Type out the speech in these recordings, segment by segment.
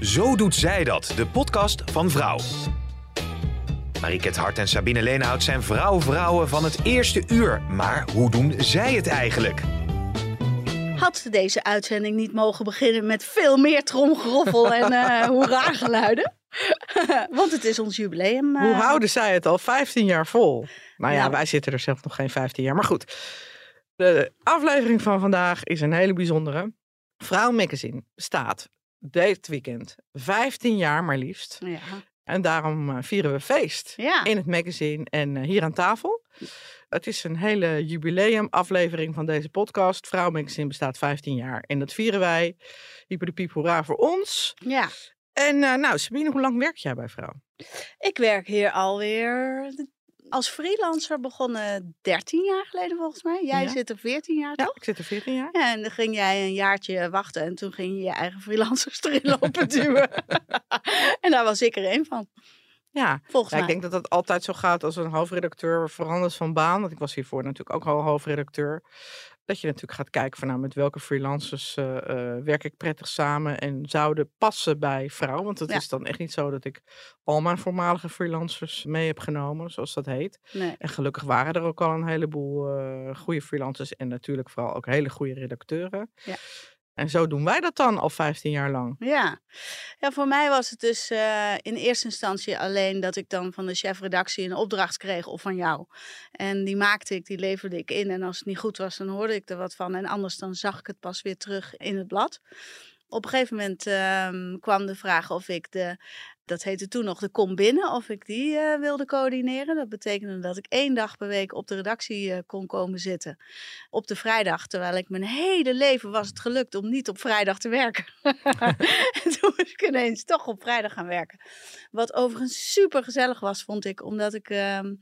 Zo doet zij dat, de podcast van Vrouw. Mariket Hart en Sabine Leenhout zijn vrouw-vrouwen van het eerste uur. Maar hoe doen zij het eigenlijk? Had deze uitzending niet mogen beginnen met veel meer tromgeroffel en uh, hoera-geluiden? Want het is ons jubileum. Hoe houden zij het al 15 jaar vol? Nou ja, wij zitten er zelf nog geen 15 jaar. Maar goed, de aflevering van vandaag is een hele bijzondere. Vrouw Magazine bestaat dit weekend 15 jaar maar liefst. Ja. En daarom uh, vieren we feest Ja. in het magazine en uh, hier aan tafel. Het is een hele jubileumaflevering van deze podcast. Vrouw Magazine bestaat 15 jaar en dat vieren wij. Hyper de piep hoera voor ons. ja. En uh, nou Sabine, hoe lang werk jij bij Vrouw? Ik werk hier alweer als freelancer begonnen 13 jaar geleden volgens mij. Jij Ja. zit er 14 jaar Ja, toch? ik zit er 14 jaar. Ja, en dan ging jij een jaartje wachten en toen ging je je eigen freelancers erin lopen duwen. en daar was ik er één van, Ja, volgens Ja, ik mij. denk dat het altijd zo gaat als een hoofdredacteur verandert van baan. Want ik was hiervoor natuurlijk ook al hoofdredacteur. Dat je natuurlijk gaat kijken van nou, met welke freelancers eh, eh, werk ik prettig samen en zouden passen bij vrouw. Want het Ja. is dan echt niet zo dat ik al mijn voormalige freelancers mee heb genomen, zoals dat heet. Nee. En gelukkig waren er ook al een heleboel eh goede freelancers en natuurlijk vooral ook hele goede redacteuren. Ja. En zo doen wij dat dan al 15 jaar lang. Ja. ja, voor mij was het dus eh, in eerste instantie alleen dat ik dan van de chefredactie een opdracht kreeg of van jou. En die maakte ik, die leverde ik in. En als het niet goed was, dan hoorde ik er wat van. En anders dan zag ik het pas weer terug in het blad. Op een gegeven moment ehm, kwam de vraag of ik de, dat heette toen nog de kom binnen, of ik die eh, wilde coördineren. Dat betekende dat ik één dag per week op de redactie eh, kon komen zitten. Op de vrijdag, terwijl ik mijn hele leven was het gelukt om niet op vrijdag te werken. en toen moest ik ineens toch op vrijdag gaan werken. Wat overigens super gezellig was, vond ik, omdat ik ehm,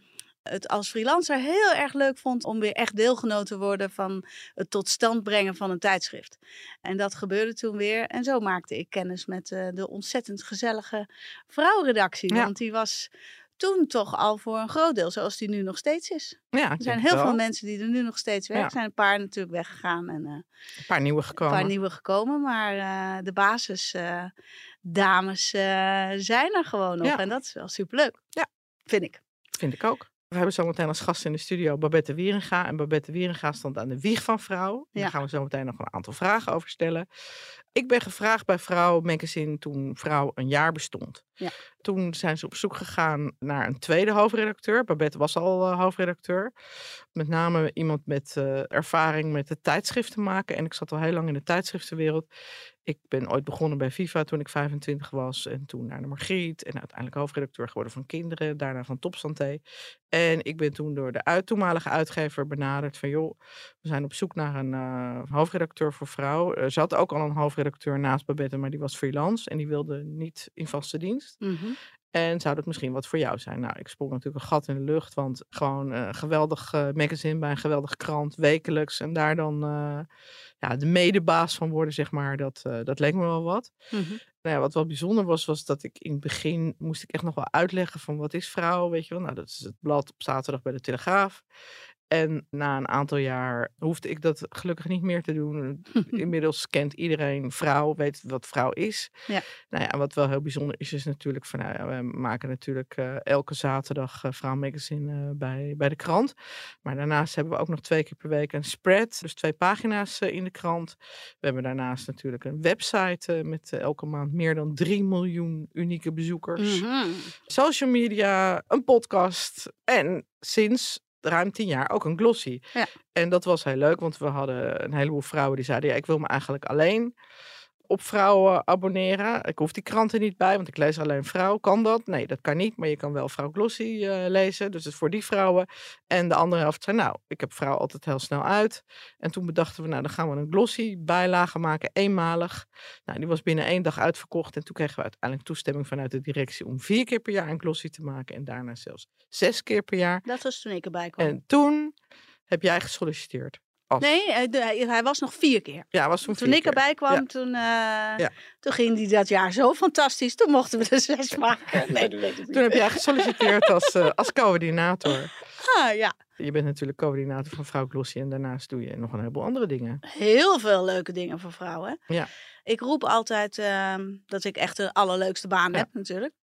het als freelancer heel erg leuk vond om weer echt deelgenoot te worden van het tot stand brengen van een tijdschrift. En dat gebeurde toen weer. En zo maakte ik kennis met eh, de ontzettend gezellige vrouwenredactie. Ja. Want die was toen toch al voor een groot deel zoals die nu nog steeds is. Ja, Er zijn heel wel. veel mensen die er nu nog steeds werken. Ja. Er zijn een paar natuurlijk weggegaan en eh, Een paar nieuwe een gekomen. paar nieuwe gekomen. Maar eh, de basis eh, dames eh, zijn er gewoon nog. Ja. En dat is wel superleuk. Ja. Vind ik. Vind ik ook. We hebben zometeen als gast in de studio Babette Wierenga. En Babette Wierenga stond aan de wieg van Vrouw. Daar Ja. gaan we zo meteen nog een aantal vragen over stellen. Ik ben gevraagd bij Vrouw Magazine toen Vrouw een jaar bestond. Ja. Toen zijn ze op zoek gegaan naar een tweede hoofdredacteur. Babette was al eh, hoofdredacteur. Met name iemand met eh, ervaring met het tijdschriften maken. En ik zat al heel lang in de tijdschriftenwereld. Ik ben ooit begonnen bij Viva toen ik 25 was. En toen naar de Margriet. En uiteindelijk hoofdredacteur geworden van Kinderen. Daarna van Topsanté. En ik ben toen door de uit, toenmalige uitgever benaderd van joh, we zijn op zoek naar een eh, hoofdredacteur voor vrouw. Er zat ook al een hoofdredacteur naast Babette, maar die was freelance en die wilde niet in vaste dienst. Mhm. En zou dat misschien wat voor jou zijn? Nou, ik sprong natuurlijk een gat in de lucht, want gewoon eh, een geweldig eh, magazine bij een geweldige krant, wekelijks. En daar dan eh, ja, de medebaas van worden, zeg maar, dat, eh, dat leek me wel wat. Mhm. Nou ja, wat wel bijzonder was, was dat ik in het begin moest ik echt nog wel uitleggen van wat is vrouw, weet je wel. Nou, dat is het blad op zaterdag bij de Telegraaf. En na een aantal jaar hoefde ik dat gelukkig niet meer te doen. Inmiddels kent iedereen vrouw, weet wat vrouw is. Ja. Nou ja, wat wel heel bijzonder is, is natuurlijk van, nou ja, we maken natuurlijk eh, elke zaterdag eh, Vrouw Magazine eh, bij, bij de krant. Maar daarnaast hebben we ook nog twee keer per week een spread, dus twee pagina's in de krant. We hebben daarnaast natuurlijk een website met elke maand meer dan 3 miljoen unieke bezoekers Mhm. social media, een podcast en sinds ruim tien jaar ook een glossy. Ja. En dat was heel leuk, want we hadden een heleboel vrouwen die zeiden, ja, ik wil me eigenlijk alleen op vrouwen abonneren. Ik hoef die kranten niet bij, want ik lees alleen vrouw. Kan dat? Nee, dat kan niet. Maar je kan wel vrouw Glossy eh, lezen. Dus het is voor die vrouwen. En de andere helft zei, nou, ik heb vrouw altijd heel snel uit. En toen bedachten we, nou, dan gaan we een Glossy bijlage maken, eenmalig. Nou, die was binnen één dag uitverkocht. En toen kregen we uiteindelijk toestemming vanuit de directie om vier keer per jaar een Glossy te maken. En daarna zelfs zes keer per jaar. Dat was toen ik erbij kwam. En toen heb jij gesolliciteerd. Als... Nee, hij, de- hij- was nog vier keer. Ja, was toen, Toen vier ik keer. erbij kwam, Ja. toen, eh, Ja. toen ging die dat jaar zo fantastisch. Toen mochten we er zes maken. Nee. Toen heb jij gesolliciteerd als, eh, als coördinator. Ah, ja, Je bent natuurlijk coördinator van Vrouw Glossy en daarnaast doe je nog een heleboel andere dingen. heel veel leuke dingen voor vrouwen. Ja. Ik roep altijd ehm, dat ik echt de allerleukste baan Ja. heb natuurlijk.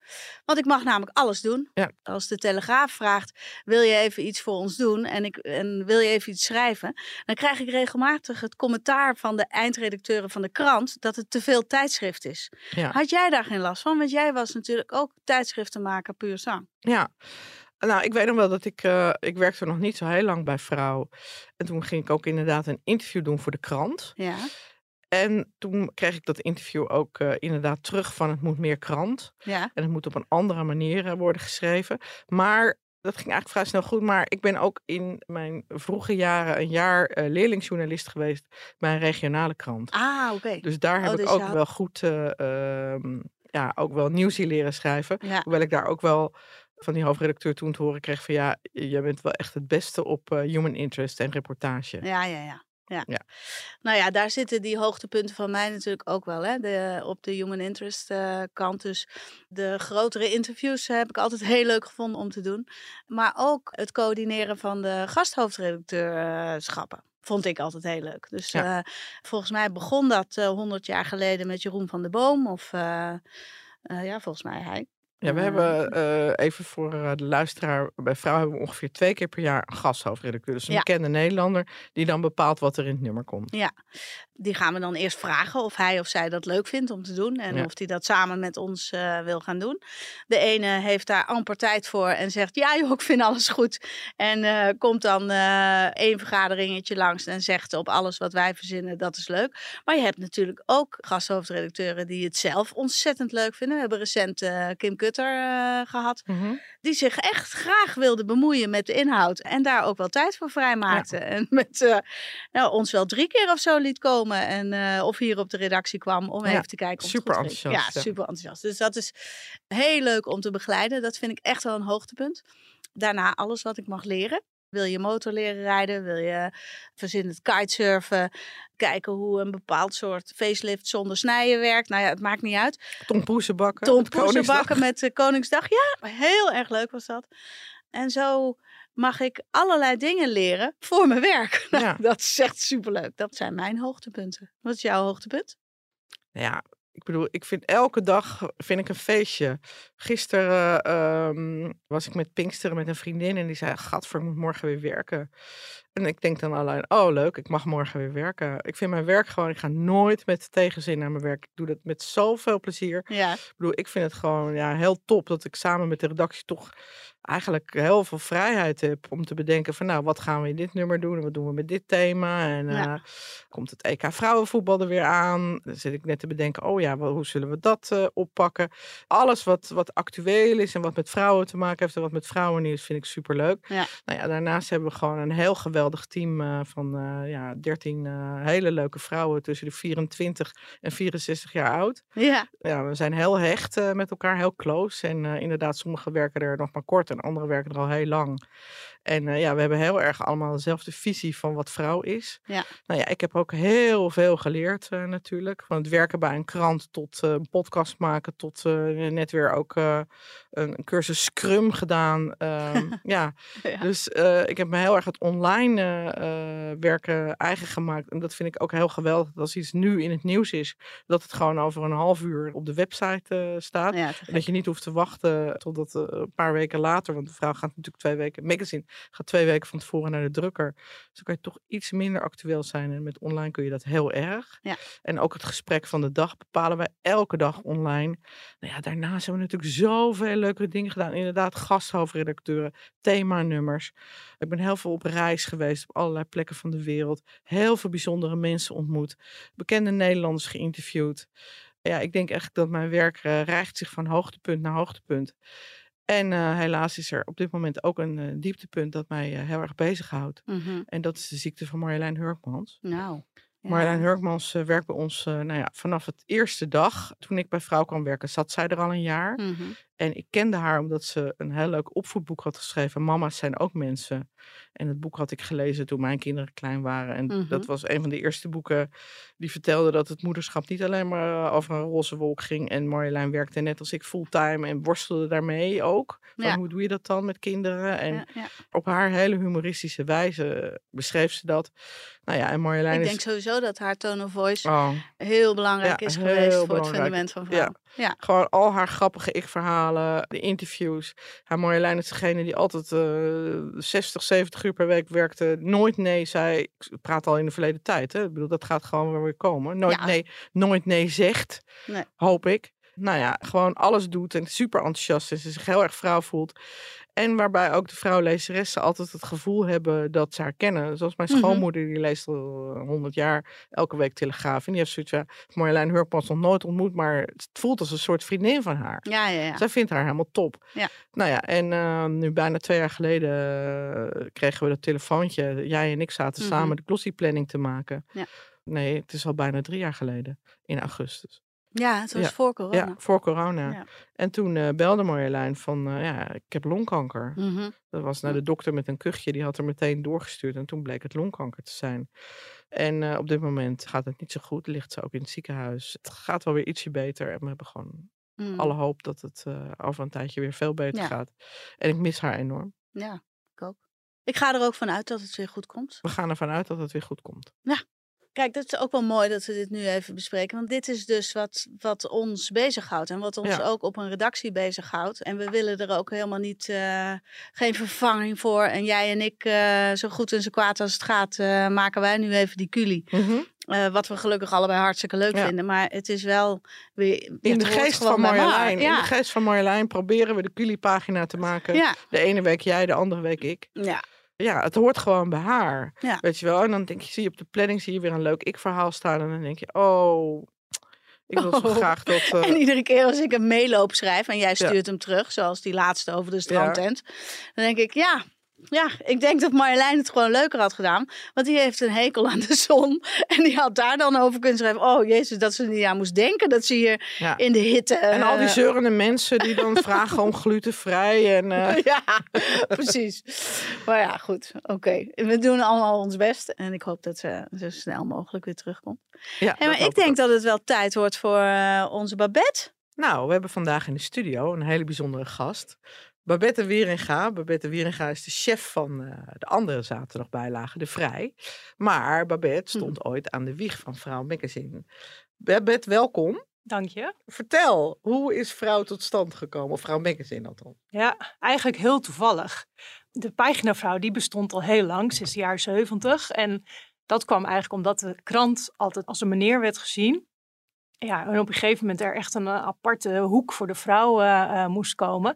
Want ik mag namelijk alles doen. Ja. Als de Telegraaf vraagt, wil je even iets voor ons doen en, ik, en wil je even iets schrijven? Dan krijg ik regelmatig het commentaar van de eindredacteuren van de krant dat het te veel tijdschrift is. Ja. Had jij daar geen last van? Want jij was natuurlijk ook tijdschriftenmaker puur zang. Ja. Nou, ik weet nog wel dat ik, eh, ik werkte nog niet zo heel lang bij Vrouw. En toen ging ik ook inderdaad een interview doen voor de krant. Ja, En toen kreeg ik dat interview ook eh, inderdaad terug van het moet meer krant. ja. En het moet op een andere manier eh, worden geschreven. Maar dat ging eigenlijk vrij snel goed. Maar ik ben ook in mijn vroege jaren een jaar eh, leerlingsjournalist geweest bij een regionale krant. Ah, oké. Dus daar heb Oh, ik dus ook had- wel goed, eh, ehm, ja, ook wel nieuwsie leren schrijven. Ja. Hoewel ik daar ook wel van die hoofdredacteur toen te horen kreeg van ja, jij bent wel echt het beste op eh, human interest en reportage. Ja, ja, ja. Ja. Ja. Nou ja, daar zitten die hoogtepunten van mij natuurlijk ook wel. Hè? De, op de human interest eh, kant. Dus de grotere interviews heb ik altijd heel leuk gevonden om te doen. Maar ook het coördineren van de gasthoofdredacteurschappen. Vond ik altijd heel leuk. Dus Ja. eh, volgens mij begon dat honderd jaar geleden met Jeroen van der Boom. Of ja, volgens mij hij. Ja, we hebben eh, even voor eh, de luisteraar, bij Vrouw hebben we ongeveer twee keer per jaar een gasthoofdredacteur. Dus een Ja. bekende Nederlander die dan bepaalt wat er in het nummer komt. Die gaan we dan eerst vragen of hij of zij dat leuk vindt om te doen. En Ja. of hij dat samen met ons eh, wil gaan doen. De ene heeft daar amper tijd voor en zegt: Ja, joh, ik vind alles goed. En eh, komt dan eh één vergaderingetje langs en zegt op alles wat wij verzinnen: Dat is leuk. Maar je hebt natuurlijk ook gasthoofdredacteuren die het zelf ontzettend leuk vinden. We hebben recent Kim Kutter eh, gehad Mhm. Die zich echt graag wilde bemoeien met de inhoud. En daar ook wel tijd voor vrijmaakte. En met eh, nou, ons wel drie keer of zo liet komen. En eh, of hier op de redactie kwam om Ja, even te kijken. Of super enthousiast, Ja, ja. super enthousiast. Dus dat is heel leuk om te begeleiden. Dat vind ik echt wel een hoogtepunt. Daarna alles wat ik mag leren. Wil je motor leren rijden? Wil je verzin het kitesurfen? Kijken hoe een bepaald soort facelift zonder snijden werkt? Nou ja, het maakt niet uit. Tom Poesenbakken. Tom op Koningsdag. Poesenbakken met Koningsdag. Ja, heel erg leuk was dat. En zo mag ik allerlei dingen leren voor mijn werk. Nou, Ja. Dat is echt superleuk. Dat zijn mijn hoogtepunten. Wat is jouw hoogtepunt? Ja, ik bedoel, ik vind elke dag vind ik een feestje. Gisteren ehm, was ik met Pinksteren met een vriendin en die zei: Gadver, ik moet morgen weer werken. En ik denk dan alleen: Oh, leuk, ik mag morgen weer werken. Ik vind mijn werk gewoon, ik ga nooit met tegenzin naar mijn werk. Ik doe dat met zoveel plezier. Ja, Ik bedoel, ik vind het gewoon ja, heel top dat ik samen met de redactie toch eigenlijk heel veel vrijheid heb om te bedenken van nou, wat gaan we in dit nummer doen en wat doen we met dit thema en Ja. eh, komt het EK vrouwenvoetbal er weer aan. Dan zit ik net te bedenken, oh ja, wel, hoe zullen we dat eh, oppakken? Alles wat, wat actueel is en wat met vrouwen te maken heeft en wat met vrouwennieuws vind ik superleuk. Ja. Nou ja, daarnaast hebben we gewoon een heel geweldig team eh, van ja, 13 eh, hele leuke vrouwen tussen de 24 en 64 jaar oud ja, ja, we zijn heel hecht met elkaar, heel close. En inderdaad, sommigen werken er nog maar kort en anderen werken er al heel lang. En eh, ja, we hebben heel erg allemaal dezelfde visie van wat vrouw is. Ja. Nou ja, ik heb ook heel veel geleerd eh, natuurlijk. Van het werken bij een krant tot eh, een podcast maken, tot net weer ook een, een cursus Scrum gedaan. Ehm, ja, ja. dus ik heb me heel erg het online werken eigen gemaakt. En dat vind ik ook heel geweldig. Dat als iets nu in het nieuws is, dat het gewoon over een half uur op de website staat. ja En dat je niet hoeft te wachten totdat een paar weken later, want de vrouw gaat natuurlijk twee weken, magazine Ga twee weken van tevoren naar de drukker. Dus dan kan je toch iets minder actueel zijn. En met online kun je dat heel erg. Ja. En ook het gesprek van de dag bepalen wij elke dag online. Nou ja, daarnaast hebben we natuurlijk zoveel leuke dingen gedaan. Inderdaad, gasthoofdredacteuren, themanummers. Ik ben heel veel op reis geweest op allerlei plekken van de wereld. Heel veel bijzondere mensen ontmoet. Bekende Nederlanders geïnterviewd. Ja, ik denk echt dat mijn werk uh, rijgt zich van hoogtepunt naar hoogtepunt. En uh, helaas is er op dit moment ook een uh, dieptepunt dat mij heel erg bezighoudt. Mhm. En dat is de ziekte van Marjolein Hurkmans. Nou. Ja. Marjolein Hurkmans werkt bij ons nou ja, vanaf het eerste dag. Toen ik bij Vrouw kwam werken, zat zij er al een jaar. Mhm. En ik kende haar omdat ze een heel leuk opvoedboek had geschreven. Mama's zijn ook mensen. En het boek had ik gelezen toen mijn kinderen klein waren. En Mhm. dat was een van de eerste boeken die vertelde dat het moederschap niet alleen maar over een roze wolk ging. En Marjolein werkte net als ik fulltime en worstelde daarmee ook. Van Ja. hoe doe je dat dan met kinderen? En ja. op haar hele humoristische wijze beschreef ze dat. Nou ja, en Marjolein Ik denk sowieso dat haar tone of voice Oh, heel belangrijk Ja, is heel geweest voor het fundament van Ja. vrouw. Ja. Gewoon al haar grappige ik-verhalen, de interviews. Haar Marjolein is degene die altijd eh 60, 70 uur per week werkte. Nooit nee zei. Ik praat al in de verleden tijd. Hè? Ik bedoel, dat gaat gewoon weer weer komen. Nooit, Ja. nee, nooit nee zegt, Nee. hoop ik. Nou ja, gewoon alles doet en super enthousiast is. En zich heel erg vrouw voelt. En waarbij ook de vrouwlezeressen altijd het gevoel hebben dat ze haar kennen. Zoals mijn Mhm. schoonmoeder, die leest al honderd jaar elke week Telegraaf. En die heeft zoiets van, Marjolein Hurkmans nog nooit ontmoet, maar het voelt als een soort vriendin van haar. Ja, ja, ja. Zij vindt haar helemaal top. Ja. Nou ja, en eh, nu bijna twee jaar geleden eh, kregen we dat telefoontje. Jij en ik zaten Mhm. samen de glossieplanning te maken. Ja. Nee, het is al bijna drie jaar geleden, in augustus. Ja, het was Ja. voor corona. Ja, voor corona. Ja. En toen eh, belde Marjolein van, eh, ja, ik heb longkanker. Mhm. Dat was naar de dokter met een kuchje, die had er meteen doorgestuurd. En toen bleek het longkanker te zijn. En eh, op dit moment gaat het niet zo goed, ligt ze ook in het ziekenhuis. Het gaat wel weer ietsje beter en we hebben gewoon Mm. alle hoop dat het over een tijdje weer veel beter Ja. gaat. En ik mis haar enorm. Ja, ik ook. Ik ga er ook vanuit dat het weer goed komt. We gaan ervan uit dat het weer goed komt. Kijk, dat is ook wel mooi dat we dit nu even bespreken. Want dit is dus wat, wat ons bezighoudt. En wat ons Ja. ook op een redactie bezighoudt. En we willen er ook helemaal niet, eh, geen vervanging voor. En jij en ik, eh, zo goed en zo kwaad als het gaat, eh, maken wij nu even die culie. Eh, wat we gelukkig allebei hartstikke leuk Ja. vinden. Maar het is wel weer. In de geest van. Marjolein, in de geest van Marjolein proberen we de Culi-pagina te maken. De ene week jij, de andere week ik. ja, Ja, het hoort gewoon bij haar. Ja. Weet je wel? En dan denk je, zie je op de planning zie je weer een leuk ik-verhaal staan. En dan denk je, oh, ik wil zo Oh. graag dat... eh, En iedere keer als ik een meeloop schrijf en jij stuurt hem terug, zoals die laatste over de strandtent, dan denk ik, ja, ja, ik denk dat Marjolein het gewoon leuker had gedaan. Want die heeft een hekel aan de zon. En die had daar dan over kunnen schrijven, oh jezus, dat ze er niet aan moest denken dat ze hier ja. in de hitte... En al die eh, zeurende mensen die dan vragen om glutenvrij. En, eh, ja, precies. Maar ja, goed. Oké. We doen allemaal ons best. En ik hoop dat ze zo snel mogelijk weer terugkomt. ja, Hey, maar ik denk dat het wel tijd wordt voor eh, onze Babette. Nou, we hebben vandaag in de studio een hele bijzondere gast. Babette Wieringa. Babette Wieringa is de chef van eh, de andere zaterdagbijlage, De Vrij. Maar Babette Hm. stond ooit aan de wieg van Vrouw Magazine. Babette, welkom. Dank je. Vertel, hoe is Vrouw tot stand gekomen? Of Vrouw Magazine althans. Ja, eigenlijk heel toevallig. De paginavrouw die bestond al heel lang, sinds de jaren 70. En dat kwam eigenlijk omdat de krant altijd als een meneer werd gezien. Ja, en op een gegeven moment er echt een eh, aparte hoek voor de vrouw eh, moest komen.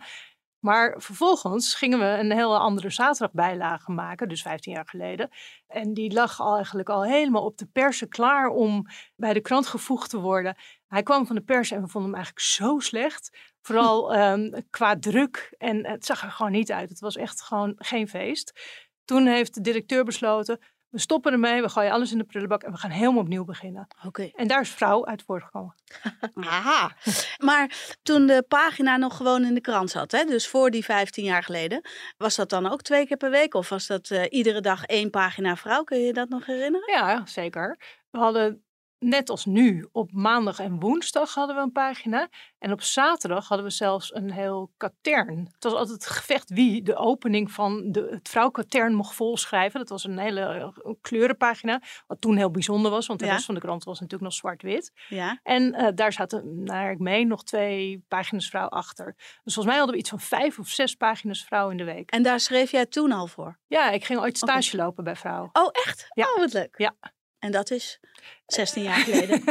Maar vervolgens gingen we een hele andere zaterdagbijlage maken, dus 15 jaar geleden. En die lag al eigenlijk al helemaal op de persen klaar om bij de krant gevoegd te worden. Hij kwam van de pers en we vonden hem eigenlijk zo slecht. Vooral ehm, qua druk. En het zag er gewoon niet uit. Het was echt gewoon geen feest. Toen heeft de directeur besloten, we stoppen ermee, we gooien alles in de prullenbak en we gaan helemaal opnieuw beginnen. Oké. En daar is vrouw uit voortgekomen. Aha. Maar toen de pagina nog gewoon in de krant zat, hè, dus voor die 15 jaar geleden, was dat dan ook twee keer per week? Of was dat eh, iedere dag één pagina vrouw? Kun je je dat nog herinneren? Ja, zeker. We hadden net als nu, op maandag en woensdag hadden we een pagina. En op zaterdag hadden we zelfs een heel katern. Het was altijd het gevecht wie de opening van de, het vrouwkatern mocht volschrijven. Dat was een hele eh, kleurenpagina, wat toen heel bijzonder was, want de Ja. rest van de krant was natuurlijk nog zwart-wit. Ja. En eh, daar zaten, naar ik meen, nog twee pagina's vrouw achter. Dus volgens mij hadden we iets van vijf of zes pagina's vrouw in de week. En daar schreef jij toen al voor? Ja, ik ging ooit stage lopen bij vrouw. Oh, echt? Ja. Oh, wat leuk. Ja. En dat is 16 jaar geleden.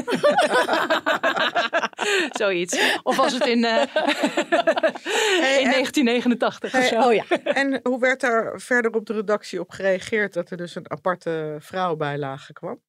Zoiets. Of was het in, eh, in 1989 of zo? oh ja. En hoe werd daar verder op de redactie op gereageerd dat er dus een aparte vrouwbijlage kwam?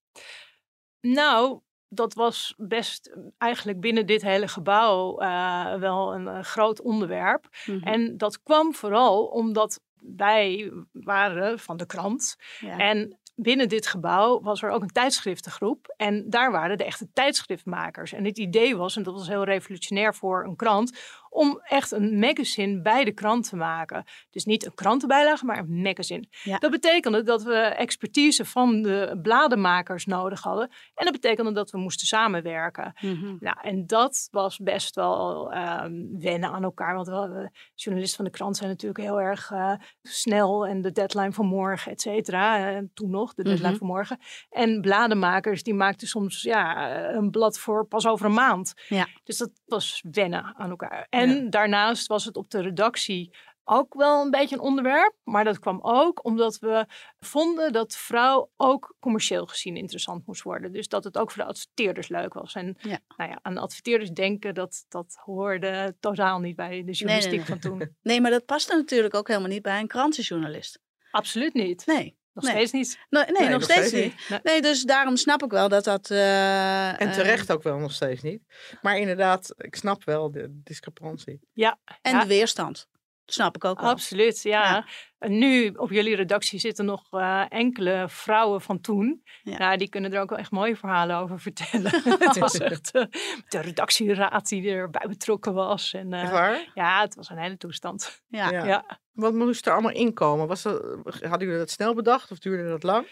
Nou, dat was best eh, eigenlijk binnen dit hele gebouw eh, wel een eh, groot onderwerp. Mhm. En dat kwam vooral omdat wij waren van de krant. Ja. En binnen dit gebouw was er ook een tijdschriftengroep. En daar waren de echte tijdschriftmakers. En het idee was, en dat was heel revolutionair voor een krant, om echt een magazine bij de krant te maken. Dus niet een krantenbijlage, maar een magazine. Ja. Dat betekende dat we expertise van de bladenmakers nodig hadden. En dat betekende dat we moesten samenwerken. Mhm. Nou, en dat was best wel ehm, wennen aan elkaar. Want we, journalisten van de krant zijn natuurlijk heel erg eh, snel. En de deadline van morgen, et cetera. Eh, toen nog, de deadline Mhm. van morgen. En bladenmakers, die maakten soms ja, een blad voor pas over een maand. Ja. Dus dat was wennen aan elkaar. En daarnaast was het op de redactie ook wel een beetje een onderwerp. Maar dat kwam ook omdat we vonden dat vrouw ook commercieel gezien interessant moest worden. Dus dat het ook voor de adverteerders leuk was. En Ja. nou ja, aan adverteerders denken, dat, dat hoorde totaal niet bij de journalistiek nee. van toen. Nee, maar dat past natuurlijk ook helemaal niet bij een krantenjournalist. Absoluut niet. Nee. Nog nee. steeds niet. Nee, nee, nog, steeds, niet. Nee. Nee, dus daarom snap ik wel dat dat... eh, En terecht ook wel nog steeds niet. Maar inderdaad, ik snap wel de discrepantie. eh, en Ja. de weerstand. Dat snap ik ook wel. Absoluut, ja. Ja. En nu op jullie redactie zitten nog eh, enkele vrouwen van toen. Ja. Nou, die kunnen er ook wel echt mooie verhalen over vertellen. het was echt eh, de redactieraad die erbij betrokken was. En, eh, waar? ja, het was een hele toestand. Ja. Ja. Ja. Wat moest er allemaal inkomen? Was dat, hadden jullie dat snel bedacht of duurde dat lang?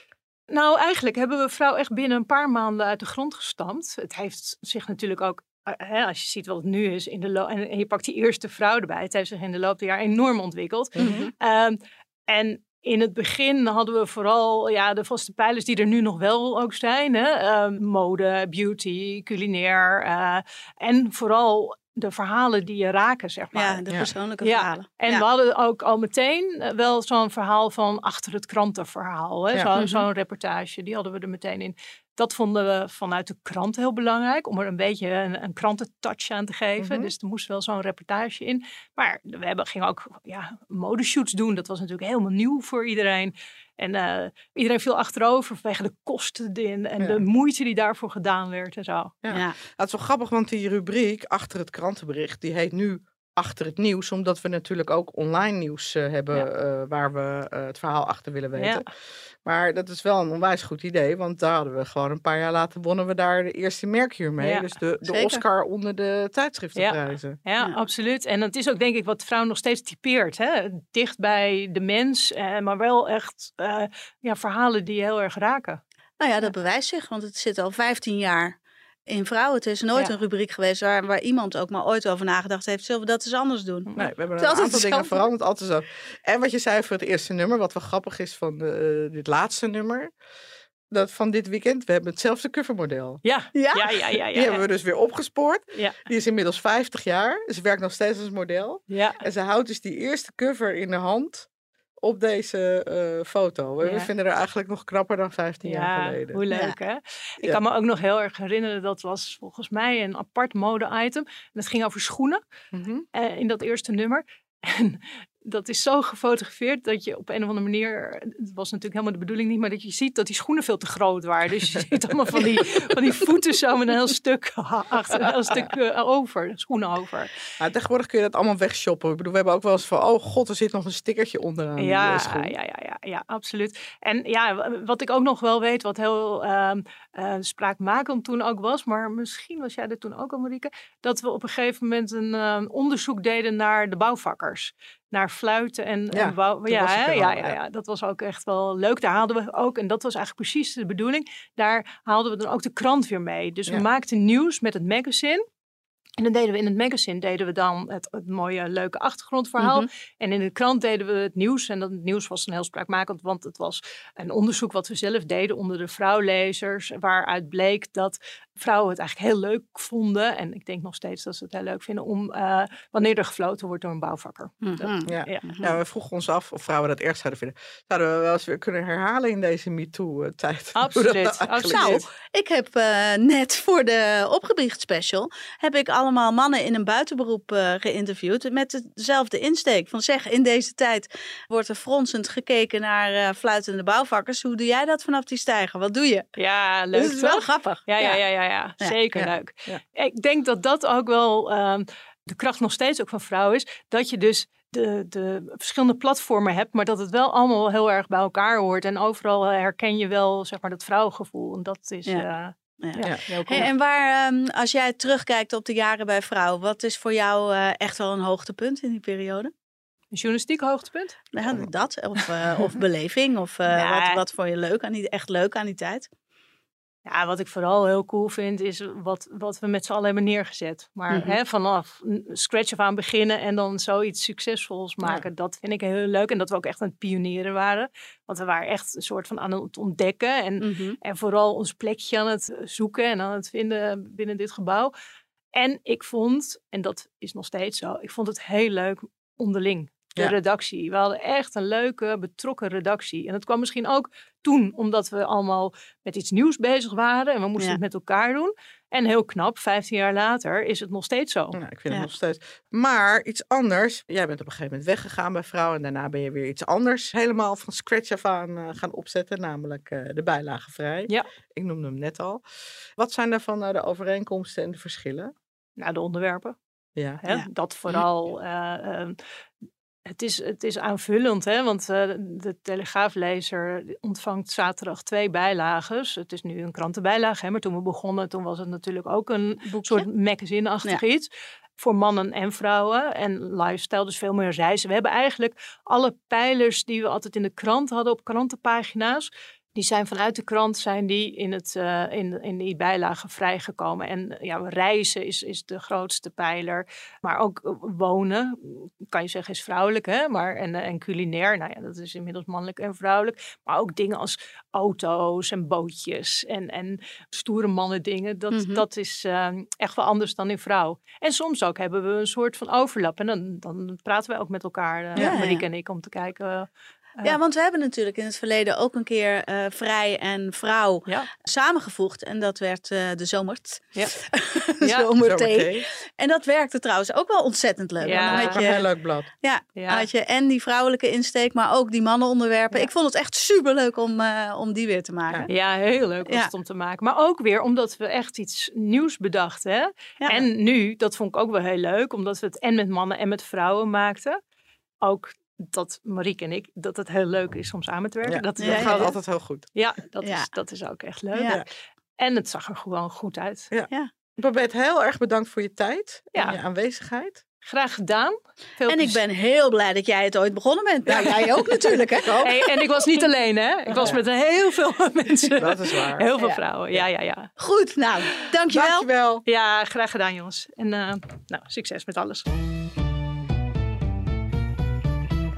Nou, eigenlijk hebben we vrouw echt binnen een paar maanden uit de grond gestampt. Het heeft zich natuurlijk ook, hè, als je ziet wat het nu is, in de lo- en, en je pakt die eerste vrouw erbij. Het heeft zich in de loop der jaren enorm ontwikkeld. Mhm. Ehm, en in het begin hadden we vooral ja, de vaste pijlers die er nu nog wel ook zijn. Hè? Ehm, mode, beauty, culinair. eh, en vooral de verhalen die je raken, zeg maar. Ja, de Ja. persoonlijke Ja, verhalen. En ja. we hadden ook al meteen eh, wel zo'n verhaal van achter het krantenverhaal. Hè? Ja. Zo- Mhm. Zo'n reportage, die hadden we er meteen in. Dat vonden we vanuit de krant heel belangrijk, om er een beetje een, een krantentouch aan te geven. Mhm. Dus er moest wel zo'n reportage in. Maar we hebben, gingen ook ja, modeshoots doen. Dat was natuurlijk helemaal nieuw voor iedereen. En eh, iedereen viel achterover vanwege de kosten die- en, Ja. de moeite die daarvoor gedaan werd en zo. Ja. Ja. Het is wel grappig, want die rubriek achter het krantenbericht, die heet nu achter het nieuws, omdat we natuurlijk ook online nieuws eh, hebben Ja. eh, waar we eh, het verhaal achter willen weten. Ja. Maar dat is wel een onwijs goed idee, want daar hadden we gewoon een paar jaar later wonnen we daar de eerste Mercure mee. Ja, dus de, de. Oscar onder de tijdschriftenprijzen. Ja, Ja. absoluut. En dat is ook denk ik wat vrouw nog steeds typeert. Hè? Dicht bij de mens, eh, maar wel echt eh, ja, verhalen die heel erg raken. Nou ja, dat bewijst zich, want het zit al 15 jaar in vrouwen. Het is nooit Ja. een rubriek geweest waar, waar iemand ook maar ooit over nagedacht heeft. Zullen we dat eens anders doen? Nee, we hebben Het een dingen veranderd, altijd zo. En wat je zei voor het eerste nummer, wat wel grappig is van de, eh, dit laatste nummer, dat van dit weekend, we hebben hetzelfde covermodel. Ja, Ja? ja, ja, ja. ja, Die hebben we dus weer opgespoord. Ja. Die is inmiddels 50 jaar. Ze werkt nog steeds als model. ja. En ze houdt dus die eerste cover in de hand op deze eh, foto. Ja. We vinden haar eigenlijk nog knapper dan 15 jaar Ja, geleden. hoe leuk hè? Ik Ja. kan me ook nog heel erg herinneren, dat was volgens mij een apart mode-item. En het ging over schoenen Mhm. eh, in dat eerste nummer. En dat is zo gefotografeerd dat je op een of andere manier, het was natuurlijk helemaal de bedoeling niet, maar dat je ziet dat die schoenen veel te groot waren. Dus je ziet allemaal van die, van die voeten zo met een heel stuk achter, een heel stuk eh, over, schoenen over. Nou, tegenwoordig kun je dat allemaal wegshoppen. Ik bedoel, we hebben ook wel eens van, oh god, er zit nog een stickertje onderaan Ja, eh, schoen. ja, ja, ja, ja, absoluut. En ja, wat ik ook nog wel weet, wat heel ehm eh, spraakmakend toen ook was, maar misschien was jij er toen ook al, Marieke, dat we op een gegeven moment een ehm, onderzoek deden naar de bouwvakkers. Naar fluiten en, Ja, en wou- toen ja, hè? ja, ja, dat was ook echt wel leuk. Daar haalden we ook, en dat was eigenlijk precies de bedoeling, daar haalden we dan ook de krant weer mee. Dus we maakten nieuws met het magazine. En dan deden we in het magazine deden we dan het, het mooie, leuke achtergrondverhaal. Mhm. En in de krant deden we het nieuws. En dat het nieuws was een heel spraakmakend, want het was een onderzoek wat we zelf deden onder de vrouwlezers. Waaruit bleek dat vrouwen het eigenlijk heel leuk vonden. En ik denk nog steeds dat ze het heel leuk vinden om eh, wanneer er gefloten wordt door een bouwvakker. Mhm. Ja. Ja. Ja, we vroegen ons af of vrouwen dat erg zouden vinden. Zouden we wel eens weer kunnen herhalen in deze MeToo-tijd? Absoluut, absoluut. Nou, ik heb eh, net voor de opgebiecht special heb ik allemaal mannen in een buitenberoep eh, geïnterviewd met dezelfde insteek. Van zeg, in deze tijd wordt er fronsend gekeken naar eh, fluitende bouwvakkers. Hoe doe jij dat vanaf die stijger? Wat doe je? Ja, Dus leuk het is wel toch? grappig. Ja, ja, ja, ja, ja. Zeker ja, leuk. ja. Ik denk dat dat ook wel ehm, de kracht nog steeds ook van vrouwen is. Dat je dus de, de verschillende platformen hebt, maar dat het wel allemaal heel erg bij elkaar hoort. En overal herken je wel zeg maar, dat vrouwengevoel. En dat is Ja. ja. Ja. ja, Ja. heel cool. Hey, en waar, ehm, als jij terugkijkt op de jaren bij vrouw, wat is voor jou eh, echt wel een hoogtepunt in die periode? Een journalistiek hoogtepunt? Nou, dat, of, eh, of beleving, of eh, wat, wat vond je leuk aan die, echt leuk aan die tijd? Ja, wat ik vooral heel cool vind, is wat, wat we met z'n allen hebben neergezet. Maar Mhm. hè, vanaf scratch af aan beginnen en dan zoiets succesvols maken, dat vind ik heel leuk. En dat we ook echt aan het pionieren waren. Want we waren echt een soort van aan het ontdekken. En, Mhm. en vooral ons plekje aan het zoeken en aan het vinden binnen dit gebouw. En ik vond, en dat is nog steeds zo, ik vond het heel leuk onderling. De Ja. redactie. We hadden echt een leuke, betrokken redactie. En dat kwam misschien ook toen, omdat we allemaal met iets nieuws bezig waren. En we moesten Ja. het met elkaar doen. En heel knap, 15 jaar later is het nog steeds zo. Nou, ik vind Ja. het nog steeds. Maar iets anders. Jij bent op een gegeven moment weggegaan bij vrouwen. En daarna ben je weer iets anders helemaal van scratch af aan eh, gaan opzetten. Namelijk eh, de bijlage vrij. Ja. Ik noemde hem net al. Wat zijn daarvan nou de overeenkomsten en de verschillen? Nou, de onderwerpen. Ja. Hè? Ja. Dat vooral. eh, ehm, het, is, het is aanvullend, hè? want eh, de Telegraaflezer ontvangt zaterdag twee bijlages. Het is nu een krantenbijlage, hè? maar toen we begonnen, toen was het natuurlijk ook een soort magazine-achtig iets. Voor mannen en vrouwen en lifestyle, dus veel meer reizen. We hebben eigenlijk alle pijlers die we altijd in de krant hadden op krantenpagina's. Die zijn vanuit de krant zijn die in, het, eh, in, in die bijlage vrijgekomen. En eh, ja, reizen is, is de grootste pijler. Maar ook eh, wonen, kan je zeggen, is vrouwelijk. Hè? Maar, en, en culinair, nou ja, dat is inmiddels mannelijk en vrouwelijk. Maar ook dingen als auto's en bootjes en, en stoere mannen dingen. Dat, Mhm. dat is eh, echt wel anders dan in vrouw. En soms ook hebben we een soort van overlap. En dan, dan praten we ook met elkaar, eh Ja, en ik, om te kijken... eh, Ja, want we hebben natuurlijk in het verleden ook een keer eh, vrij en vrouw ja, samengevoegd. En dat werd eh, de zomert. Ja. de Ja. zomerthee. En dat werkte trouwens ook wel ontzettend leuk. Ja. Dan had is een heel je, leuk blad. ja, ja. had je en die vrouwelijke insteek, maar ook die mannenonderwerpen. Ja. Ik vond het echt superleuk om, eh, om die weer te maken. Ja, heel leuk was het om te maken. Maar ook weer omdat we echt iets nieuws bedachten. En nu, dat vond ik ook wel heel leuk, omdat we het en met mannen en met vrouwen maakten. Ook dat Marieke en ik, dat het heel leuk is om samen te werken. Ja, Dat, dat Ja, ja, gaat ja. altijd heel goed. ja, dat, Ja. Is, dat is ook echt leuk. Ja. En het zag er gewoon goed uit. Babette, heel erg bedankt voor je tijd en Ja. je aanwezigheid. Graag gedaan. Veel En ik ben heel blij dat jij het ooit begonnen bent. Nou, jij ook natuurlijk, hè? Hey, en ik was niet alleen, hè? Ik was Ja. met heel veel mensen. Dat is waar. Heel veel Ja. vrouwen. Ja, ja, ja. Goed, nou, dankjewel. Dankjewel. Ja, graag gedaan, jongens. En eh, nou, succes met alles.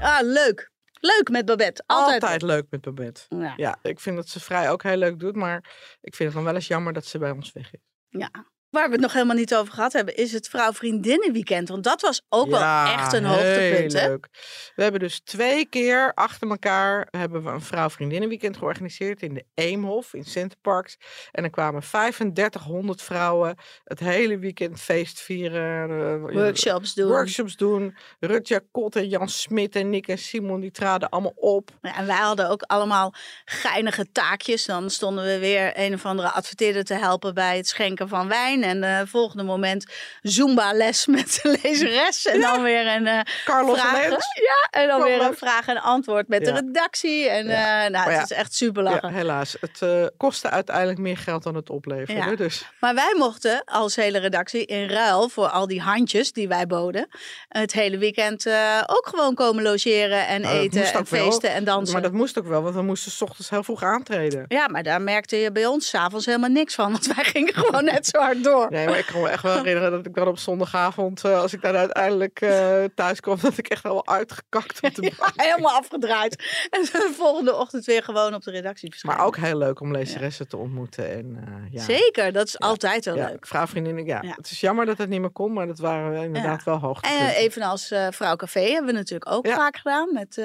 Ah, leuk. Leuk met Babette. Altijd. Altijd leuk met Babette. Ja. Ja, ik vind dat ze vrij ook heel leuk doet, maar ik vind het dan wel eens jammer dat ze bij ons weg is. ja. Waar we het nog helemaal niet over gehad hebben, is het vrouw-vriendinnenweekend. Want dat was ook Ja, wel echt een heel hoogtepunt, hè? leuk. We hebben dus twee keer achter elkaar hebben we een vrouw-vriendinnenweekend georganiseerd in de Eemhof in Centerparks. En er kwamen 3500 vrouwen het hele weekend feest vieren. eh, Workshops doen. Workshops doen. Rutja Kot en Jan Smit en Nick en Simon die traden allemaal op. Ja, en wij hadden ook allemaal geinige taakjes. Dan stonden we weer een of andere adverteerder te helpen bij het schenken van wijn. Zijn. En uh, volgende moment Zumba-les met de lezeres. En dan weer een uh, Carlos vragen. Ja, en dan weer een vraag en antwoord met de redactie. En ja. nou, het is echt super lachen. helaas, het kostte uiteindelijk meer geld dan het opleverde. Dus. Maar wij mochten als hele redactie in ruil voor al die handjes die wij boden... het hele weekend ook gewoon komen logeren en nou, eten en feesten wel, en dansen. Maar dat moest ook wel, want we moesten s ochtends heel vroeg aantreden. Ja, maar daar merkte je bij ons s'avonds helemaal niks van. Want wij gingen gewoon net zo hard door. Nee, maar ik kan me echt wel herinneren dat ik dan op zondagavond, uh, als ik dan uiteindelijk uh, thuis kwam, dat ik echt wel uitgekakt op de ja, helemaal afgedraaid. En de volgende ochtend weer gewoon op de redactie. Maar ook heel leuk om lezeressen te ontmoeten. En, uh, ja. Zeker, dat is altijd wel leuk. Vrouwvriendinnen, ja. Het is jammer dat het niet meer kon, maar dat waren inderdaad wel hoog. En evenals Vrouw Café hebben we natuurlijk ook vaak gedaan. Met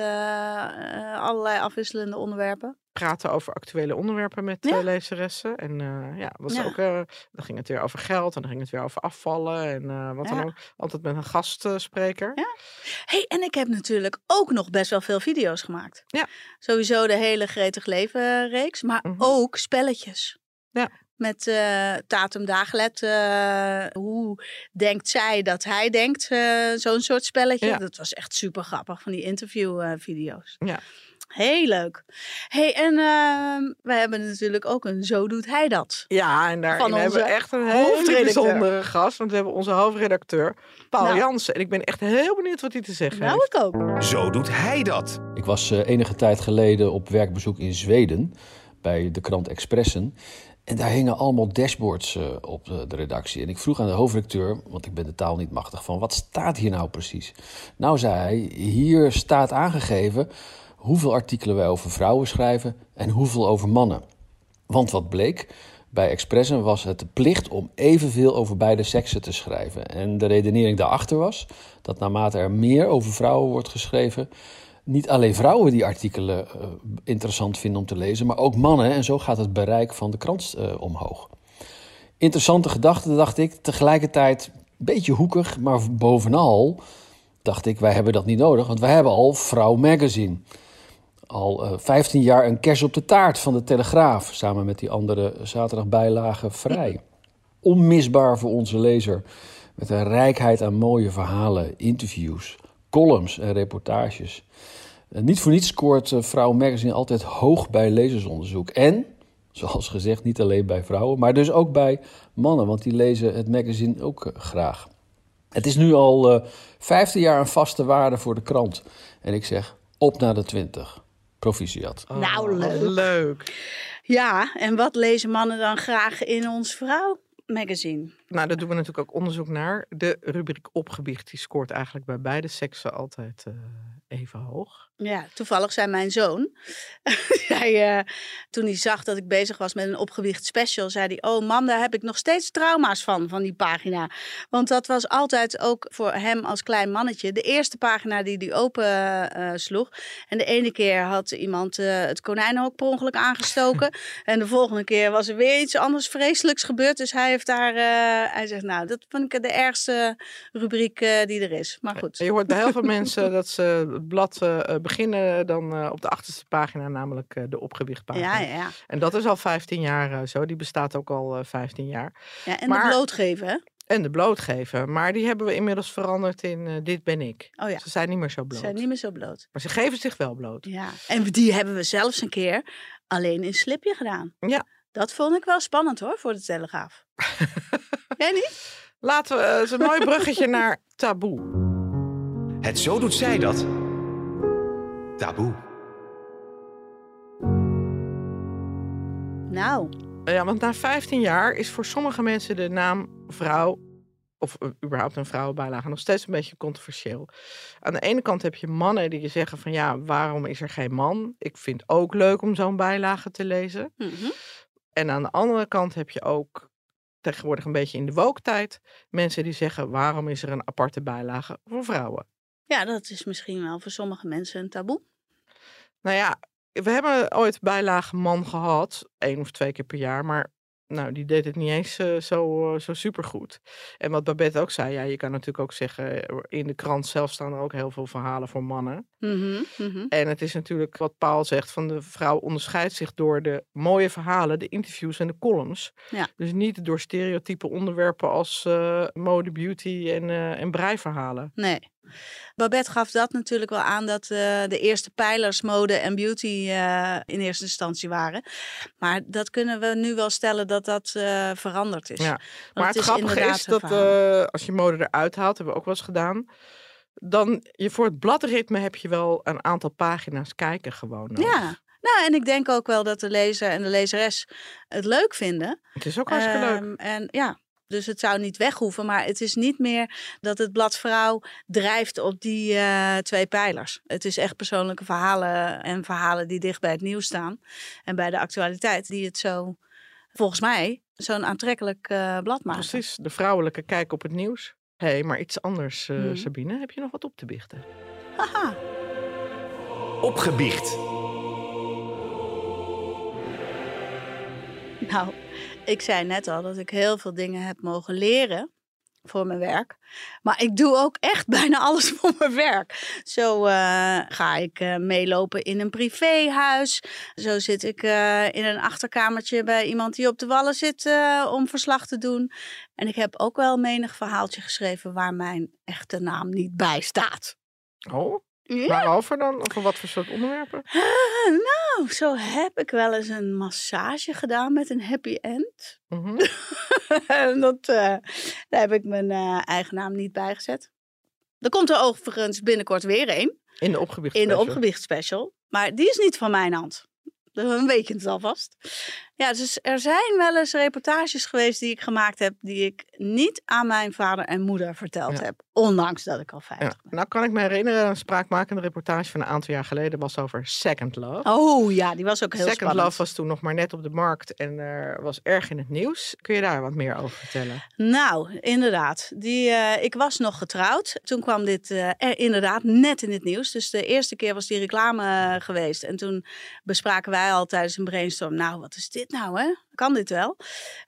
allerlei afwisselende onderwerpen praten over actuele onderwerpen met ja. lezeressen. En uh, ja, was ook, uh, dan ging het weer over geld en dan ging het weer over afvallen. En uh, wat dan ook. Altijd met een gastspreker. Ja. hey, en ik heb natuurlijk ook nog best wel veel video's gemaakt. Ja. Sowieso de hele Gretig Leven reeks, maar mm -hmm. ook spelletjes. Ja. Met Tatum Dagelet. Hoe denkt zij dat hij denkt? Zo'n soort spelletje. Dat was echt super grappig van die interviewvideo's. ja. Heel leuk. hey, en uh, we hebben natuurlijk ook een Zo doet hij dat. Ja, en daar hebben we echt een hele bijzondere gast. Want we hebben onze hoofdredacteur, Paul nou. Jansen. En ik ben echt heel benieuwd wat hij te zeggen nou, heeft. Nou, ik ook. Zo doet hij dat. Ik was uh, enige tijd geleden op werkbezoek in Zweden bij de krant Expressen. En daar hingen allemaal dashboards uh, op de, de, redactie. En ik vroeg aan de hoofdredacteur, want ik ben de taal niet machtig, van wat staat hier nou precies? Nou, zei hij, hier staat aangegeven hoeveel artikelen wij over vrouwen schrijven en hoeveel over mannen. Want wat bleek, bij Expressen was het de plicht om evenveel over beide seksen te schrijven. En de redenering daarachter was dat naarmate er meer over vrouwen wordt geschreven, niet alleen vrouwen die artikelen uh, interessant vinden om te lezen, maar ook mannen. En zo gaat het bereik van de krant uh, omhoog. Interessante gedachte, dacht ik. Tegelijkertijd een beetje hoekig, maar bovenal dacht ik, wij hebben dat niet nodig, want wij hebben al Vrouw Magazine al uh, 15 jaar een kers op de taart van de Telegraaf, samen met die andere zaterdagbijlagen vrij. Onmisbaar voor onze lezer, met een rijkheid aan mooie verhalen, interviews, columns en reportages. Uh, niet voor niets scoort uh, Vrouw Magazine altijd hoog bij lezersonderzoek. En, zoals gezegd, niet alleen bij vrouwen, maar dus ook bij mannen, want die lezen het magazine ook graag. Het is nu al 15 jaar een vaste waarde voor de krant. En ik zeg, op naar de 20. Proficiat. Oh, nou, leuk. leuk. Ja, en wat lezen mannen dan graag in ons vrouw magazine? Nou, daar doen we natuurlijk ook onderzoek naar. De rubriek opgebiecht, die scoort eigenlijk bij beide seksen altijd uh, even hoog. Ja, toevallig zei mijn zoon, hij, uh, toen hij zag dat ik bezig was met een opgewicht special, zei hij, oh mam, daar heb ik nog steeds trauma's van, van die pagina. Want dat was altijd ook voor hem als klein mannetje de eerste pagina die hij open uh, sloeg. En de ene keer had iemand uh, het konijnenhok per ongeluk aangestoken. en de volgende keer was er weer iets anders vreselijks gebeurd. Dus hij heeft daar, hij zegt, nou, dat vind ik de ergste rubriek die er is. Maar goed. Je hoort bij heel veel mensen dat ze het blad beginnen dan uh, op de achterste pagina, namelijk uh, de opgewichtpagina. Ja, ja. En dat is al 15 jaar uh, zo. Die bestaat ook al 15 jaar. Ja, en maar, de blootgeven, hè? En de blootgeven. Maar die hebben we inmiddels veranderd in Dit ben ik. Oh ja. Ze zijn niet meer zo bloot. Ze zijn niet meer zo bloot. Maar ze geven zich wel bloot. Ja. En die hebben we zelfs een keer alleen in slipje gedaan. Ja. Dat vond ik wel spannend hoor, voor de Telegraaf. Jij niet? Laten we, uh, een mooi bruggetje naar taboe. Het zo doet zij dat. Taboe. Nou. Ja, want na 15 jaar is voor sommige mensen de naam vrouw, of uh, überhaupt een vrouwenbijlage, nog steeds een beetje controversieel. Aan de ene kant heb je mannen die je zeggen van ja, waarom is er geen man? Ik vind ook leuk om zo'n bijlage te lezen. Mm -hmm. En aan de andere kant heb je ook tegenwoordig een beetje in de wooktijd mensen die zeggen waarom is er een aparte bijlage voor vrouwen? Ja, dat is misschien wel voor sommige mensen een taboe. Nou ja, we hebben ooit bijlage man gehad, één of twee keer per jaar. Maar nou, die deed het niet eens uh, zo, uh, zo supergoed. En wat Babette ook zei, ja, je kan natuurlijk ook zeggen, eh, in de krant zelf staan er ook heel veel verhalen voor mannen. Mm -hmm, mm -hmm. En het is natuurlijk wat Paul zegt, van de vrouw onderscheidt zich door de mooie verhalen, de interviews en de columns. Ja. Dus niet door stereotype onderwerpen als uh, mode, beauty en, en breiverhalen. Nee. Babette gaf dat natuurlijk wel aan dat uh, de eerste pijlers mode en beauty uh, in eerste instantie waren. Maar dat kunnen we nu wel stellen dat dat uh, veranderd is. Ja. Maar het, het grappige is, is dat als je mode eruit haalt, hebben we ook wel eens gedaan. Dan je voor het bladritme heb je wel een aantal pagina's kijken gewoon. Ja, nou, en ik denk ook wel dat de lezer en de lezeres het leuk vinden. Het is ook hartstikke um, leuk. En ja, dus het zou niet weg hoeven, maar het is niet meer dat het blad Vrouw drijft op die uh, twee pijlers. Het is echt persoonlijke verhalen en verhalen die dicht bij het nieuws staan en bij de actualiteit, die het zo, volgens mij, zo'n aantrekkelijk uh, blad maken. Precies, de vrouwelijke kijk op het nieuws. Hé, hey, maar iets anders, uh, hmm. Sabine. Heb je nog wat op te biechten? Haha. Opgebiecht. Nou, ik zei net al dat ik heel veel dingen heb mogen leren voor mijn werk. Maar ik doe ook echt bijna alles voor mijn werk. Zo uh, ga ik uh, meelopen in een privéhuis. Zo zit ik uh, in een achterkamertje bij iemand die op de wallen zit om verslag te doen. En ik heb ook wel menig verhaaltje geschreven waar mijn echte naam niet bij staat. Oh? Ja. Waarover dan? Over wat voor soort onderwerpen? Uh, nou, zo heb ik wel eens een massage gedaan met een happy end. Mm -hmm. dat, uh, daar heb ik mijn uh, eigen naam niet bij gezet. Er komt er overigens binnenkort weer een. In de opgewicht In de opgewicht special. Maar die is niet van mijn hand. Dan weet je het alvast. Ja, dus er zijn wel eens reportages geweest die ik gemaakt heb, die ik niet aan mijn vader en moeder verteld Ja. heb. Ondanks dat ik al 50 Ja. Nou kan ik me herinneren, een spraakmakende reportage van een aantal jaar geleden was over Second Love. ben. Oh ja, die was ook heel Second spannend. Love was toen nog maar net op de markt en er was erg in het nieuws. Kun je daar wat meer over vertellen? Nou, inderdaad. Die, eh, ik was nog getrouwd. Toen kwam dit eh, er inderdaad net in het nieuws. Dus de eerste keer was die reclame eh, geweest. En toen bespraken wij al tijdens een brainstorm. Nou, wat is dit nou, hè? Kan dit wel?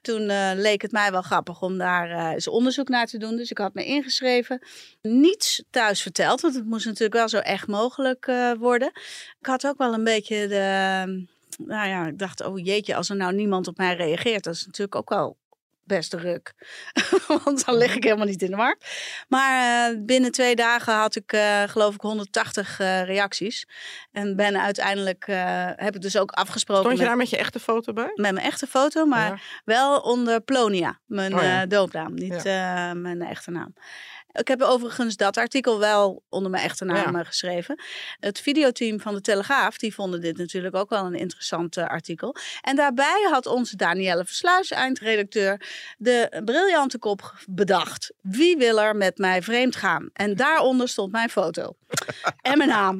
Toen eh, leek het mij wel grappig om daar eh, eens onderzoek naar te doen. Dus ik had me ingeschreven. Niets thuis verteld, want het moest natuurlijk wel zo echt mogelijk eh, worden. Ik had ook wel een beetje de... Nou ja, ik dacht, oh jeetje, als er nou niemand op mij reageert, dat is natuurlijk ook wel best ruk. Want dan lig ik helemaal niet in de markt. Maar uh, binnen twee dagen had ik uh, geloof ik 180 uh, reacties. En ben uiteindelijk, eh, heb ik dus ook afgesproken Stond je met, daar met je echte foto bij? met mijn echte foto, maar Ja. wel onder Plonia, mijn Oh ja. eh, doopnaam, niet eh, mijn echte naam. Ik heb overigens dat artikel wel onder mijn echte naam Ja. eh, geschreven. Het videoteam van de Telegraaf, die vonden dit natuurlijk ook wel een interessant eh, artikel. En daarbij had onze Danielle Versluis, eindredacteur, de briljante kop bedacht. Wie wil er met mij vreemd gaan? En daaronder stond mijn foto. en mijn naam.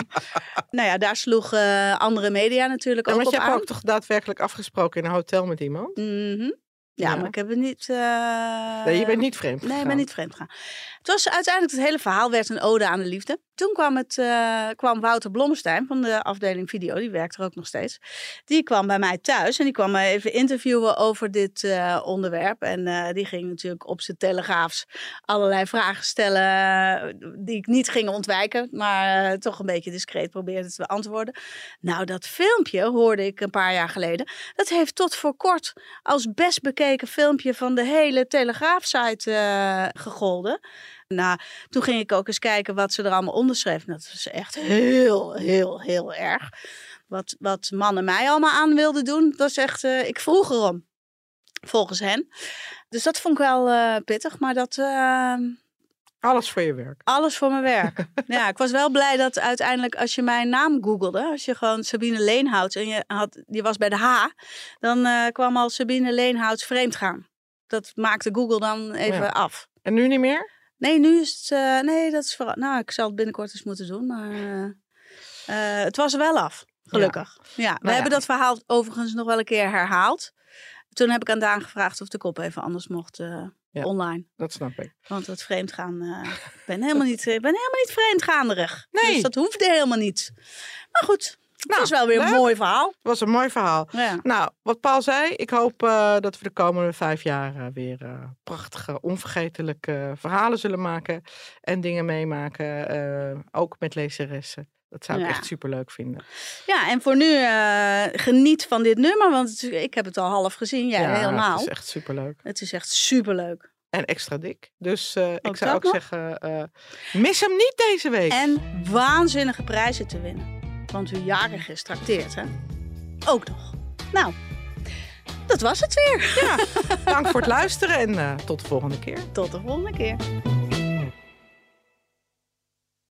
nou ja, daar sloegen eh, andere media natuurlijk Ja, ook op je hebt aan. ook toch daadwerkelijk afgesproken in een hotel met iemand? Mhm. Ja, Ja. maar ik heb het niet. eh, Nee, je bent niet vreemd Nee, ik ben niet vreemd gegaan. Het was uiteindelijk het hele verhaal werd een ode aan de liefde. Toen kwam, het, eh, kwam Wouter Blommestein van de afdeling video, die werkt er ook nog steeds. Die kwam bij mij thuis en die kwam me even interviewen over dit eh, onderwerp. En die ging natuurlijk op zijn telegraafs allerlei vragen stellen die ik niet ging ontwijken, maar toch een beetje discreet probeerde te beantwoorden. Nou, dat filmpje hoorde ik een paar jaar geleden. Dat heeft tot voor kort als best bekeken filmpje van de hele Telegraafsite eh gegolden. Nou, toen ging ik ook eens kijken wat ze er allemaal onder schreef. Dat was echt heel, heel, heel erg. Wat, wat mannen mij allemaal aan wilden doen, dat was echt, eh, ik vroeg erom. Volgens hen. Dus dat vond ik wel eh, pittig, maar dat, Alles voor je werk. alles voor mijn werk. ja, ik was wel blij dat uiteindelijk als je mijn naam googelde, als je gewoon Sabine Leenhouts en je, had, je was bij de H, dan eh, kwam al Sabine Leenhouts vreemd gaan. Dat maakte Google dan even Ja. af. En nu niet meer? Nee, nu is het. eh, nee, dat is vooral. Nou, ik zal het binnenkort eens moeten doen. Maar eh, het was er wel af. Gelukkig. Ja, we Nou ja. hebben dat verhaal overigens nog wel een keer herhaald. Toen heb ik aan Daan gevraagd of de kop even anders mocht Ja. online. Dat snap ik. Want het vreemdgaan. eh, ik ben helemaal niet, ben helemaal niet vreemdgaanderig. Nee. Dus dat hoefde helemaal niet. Maar goed, Het was wel weer een leuk. mooi verhaal. Het was een mooi verhaal. Ja. Nou, wat Paul zei, ik hoop eh, dat we de komende vijf jaar eh, weer prachtige, onvergetelijke verhalen zullen maken. En dingen meemaken, ook met lezeressen. Dat zou ik Ja. echt superleuk vinden. ja, en voor nu eh, geniet van dit nummer, want ik heb het al half gezien. Jij helemaal. Het is echt superleuk. Het is echt superleuk. En extra dik. Dus eh, ik zou ook nog? zeggen, eh, mis hem niet deze week. En waanzinnige prijzen te winnen. Want wie jarig is, trakteert, hè? Ook nog. Nou, dat was het weer. Dank voor het luisteren en tot de volgende keer. Tot de volgende keer.